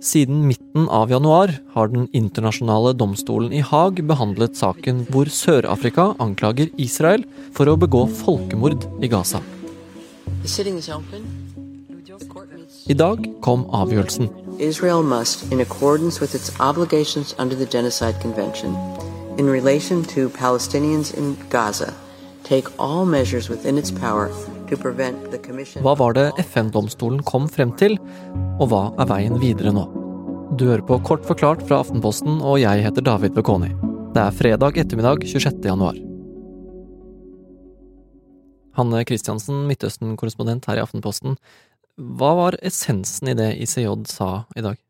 Siden midten av januar har Den internasjonale domstolen i Haag behandlet saken hvor Sør-Afrika anklager Israel for å begå folkemord i Gaza. I dag kom avgjørelsen. Israel must, in accordance with its obligations under the Genocide Convention, in relation to Palestinians in Gaza, take all measures within its power Hva var det FN-domstolen kom frem til, og hva er veien videre nå? Du hører på Kort forklart fra Aftenposten, og jeg heter David Bekoni. Det er fredag ettermiddag 26. januar. Hanne Kristiansen, Midtøsten-korrespondent her i Aftenposten. Hva var essensen i det ICJ sa i dag?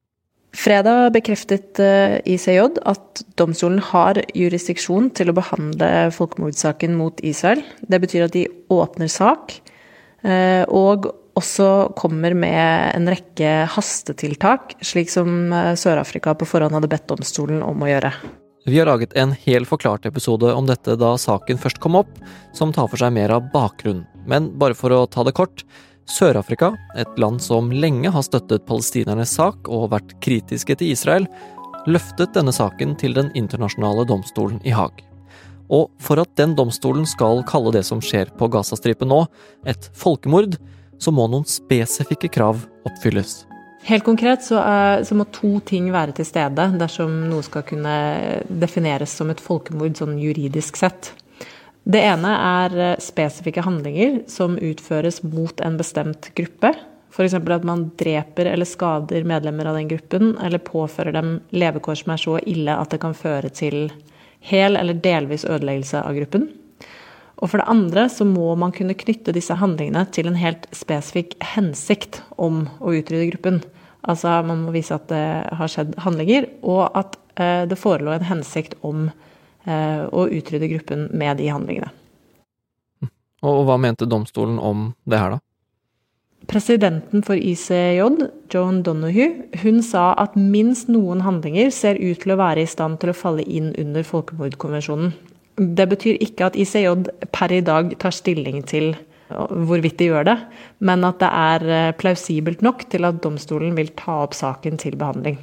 Fredag bekreftet eh, ICJ at domstolen har jurisdiksjon til å behandle folkemordsaken mot Israel. Det betyr at de åpner sak, eh, og også kommer med en rekke hastetiltak, slik som eh, Sør-Afrika på forhånd hadde bedt domstolen om å gjøre. Vi har laget en hel forklart episode om dette da saken først kom opp, som tar for seg mer av bakgrunnen. Men bare for å ta det kort. Sør-Afrika, et land som lenge har støttet palestinernes sak og vært kritiske til Israel, løftet denne saken til Den internasjonale domstolen i Haag. Og for at den domstolen skal kalle det som skjer på Gazastripen nå, et folkemord, så må noen spesifikke krav oppfylles. Helt konkret så, er, så, må to ting være til stede dersom noe skal kunne defineres som et folkemord sånn juridisk sett. Det ene er eh, spesifikke handlinger som utføres mot en bestemt gruppe. F.eks. at man dreper eller skader medlemmer av den gruppen, eller påfører dem levekår som er så ille at det kan føre til hel eller delvis ødeleggelse av gruppen. Og for det andre så må man kunne knytte disse handlingene til en helt spesifikk hensikt om å utrydde gruppen. Altså man må vise at det har skjedd handlinger, og at eh, det forelå en hensikt om og utrydde gruppen med de handlingene. Og hva mente domstolen om det her, da? Presidenten for ICJ, Joan Donoghue, hun sa at minst noen handlinger ser ut til å være i stand til å falle inn under folkemordkonvensjonen. Det betyr ikke at ICJ per i dag tar stilling til hvorvidt de gjør det, men at det er eh, plausibelt nok til at domstolen vil ta opp saken til behandling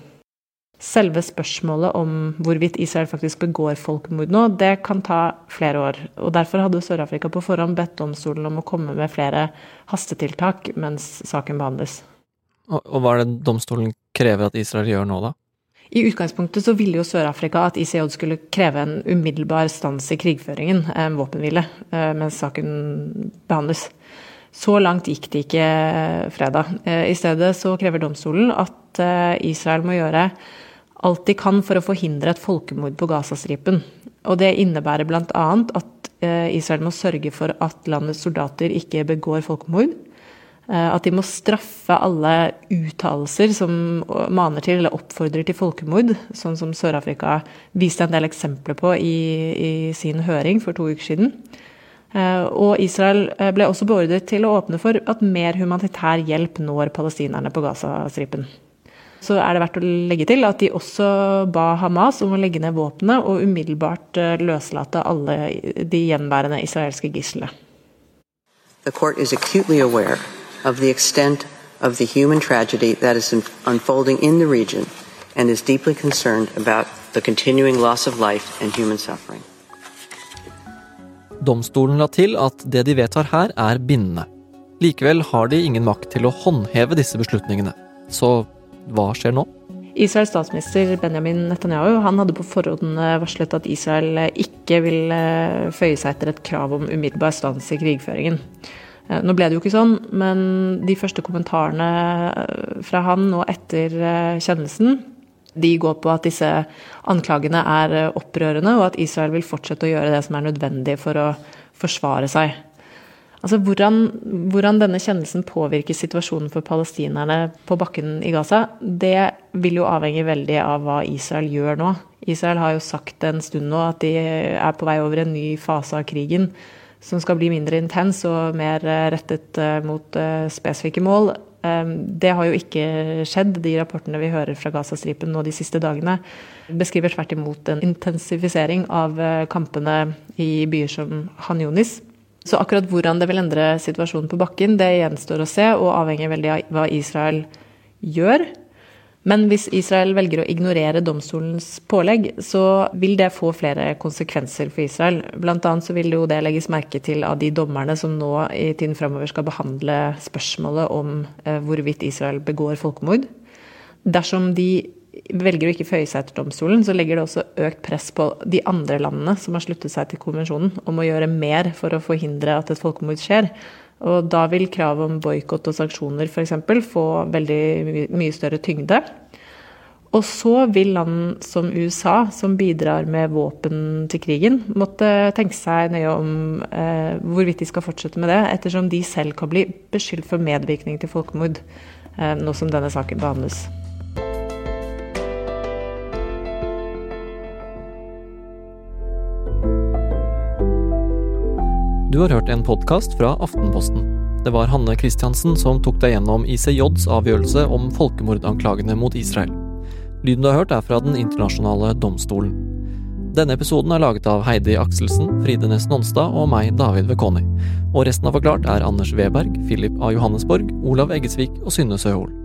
selve spørsmålet om hvorvidt Israel faktisk begår folkemord nå, det kan ta flere år. Og Derfor hadde Sør-Afrika på forhånd bedt domstolen om å komme med flere hastetiltak mens saken behandles. Og, og hva er det domstolen krever at Israel gjør nå, da? I utgangspunktet så ville jo Sør-Afrika at ICJ skulle kreve en umiddelbar stans i krigføringen, en våpenhvile, eh, mens saken behandles. Så langt gikk det ikke eh, fredag. Eh, I stedet så krever domstolen at Israel må gjøre alt de kan for å forhindre et folkemord på Gazastripen. Og det innebærer bl.a. at eh, Israel må sørge for at landets soldater ikke begår folkemord. Eh, at de må straffe alle uttalelser som maner til eller oppfordrer til folkemord, sånn som Sør-Afrika viste en del eksempler på i, i, sin høring for to uker siden. Eh, og Israel ble også beordret til å åpne for at mer humanitær hjelp når palestinerne på Gazastripen. Så er det verdt å legge til at de også ba Hamas om å legge ned våpenet og umiddelbart eh, løslate alle de gjenværende israelske gislene. The court is acutely aware of the extent of the human tragedy that is unfolding in the region and is deeply concerned about the continuing loss of life and human suffering. Domstolen la til at det de vedtar her, er bindende. Likevel har de ingen makt til å håndheve disse beslutningene. Så hva skjer nå? Israels statsminister Benjamin Netanyahu han hadde på forhånd eh, varslet at Israel eh, ikke vil eh, føye seg etter et krav om umiddelbar stans i krigføringen. Nå ble det jo ikke sånn, men de første kommentarene fra han nå etter kjennelsen de går på at disse anklagene er opprørende, og at Israel vil fortsette å gjøre det som er nødvendig for å forsvare seg. Altså hvordan, hvordan, denne kjennelsen påvirker situasjonen for palestinerne på bakken i Gaza, det vil jo avhenge veldig av hva Israel gjør nå. Israel har jo sagt en stund nå at de er på vei over en ny fase av krigen som skal bli mindre intens og mer rettet eh, mot eh, spesifikke mål. Ehm, det har jo ikke skjedd. De rapportene vi hører fra Gazastripen nå de siste dagene, beskriver tvert imot en intensifisering av eh, kampene i byer som Han Yunis. Så akkurat hvordan det vil endre situasjonen på bakken, det gjenstår å se, og avhenger veldig av hva Israel gjør. Men hvis Israel velger å ignorere domstolens pålegg, så vil det få flere konsekvenser for Israel. Blant annet så vil jo det legges merke til av de dommerne som nå i tiden framover skal behandle spørsmålet om eh, hvorvidt Israel begår folkemord. Dersom de velger å ikke føye seg etter domstolen, så legger det også økt press på de andre landene som har sluttet seg til konvensjonen, om å gjøre mer for å forhindre at et folkemord skjer. Og da vil kravet om boikott og sanksjoner f.eks. få veldig mye større tyngde. Og så vil land som USA, som bidrar med våpen til krigen, måtte tenke seg nøye om eh, hvorvidt de skal fortsette med det, ettersom de selv kan bli beskyldt for medvirkning til folkemord, eh, nå som denne saken behandles. Du har hørt en podkast fra Aftenposten. Det var Hanne Christiansen som tok deg gjennom ICJs avgjørelse om folkemordanklagene mot Israel. Lyden du har hørt er fra Den internasjonale domstolen. Denne episoden er laget av Heidi Akselsen, Fride Næss Nonstad og meg, David Vekoni. Og resten av Forklart er Anders Weberg, Philip A. Johannesborg, Olav Eggesvik og Synne Søhol.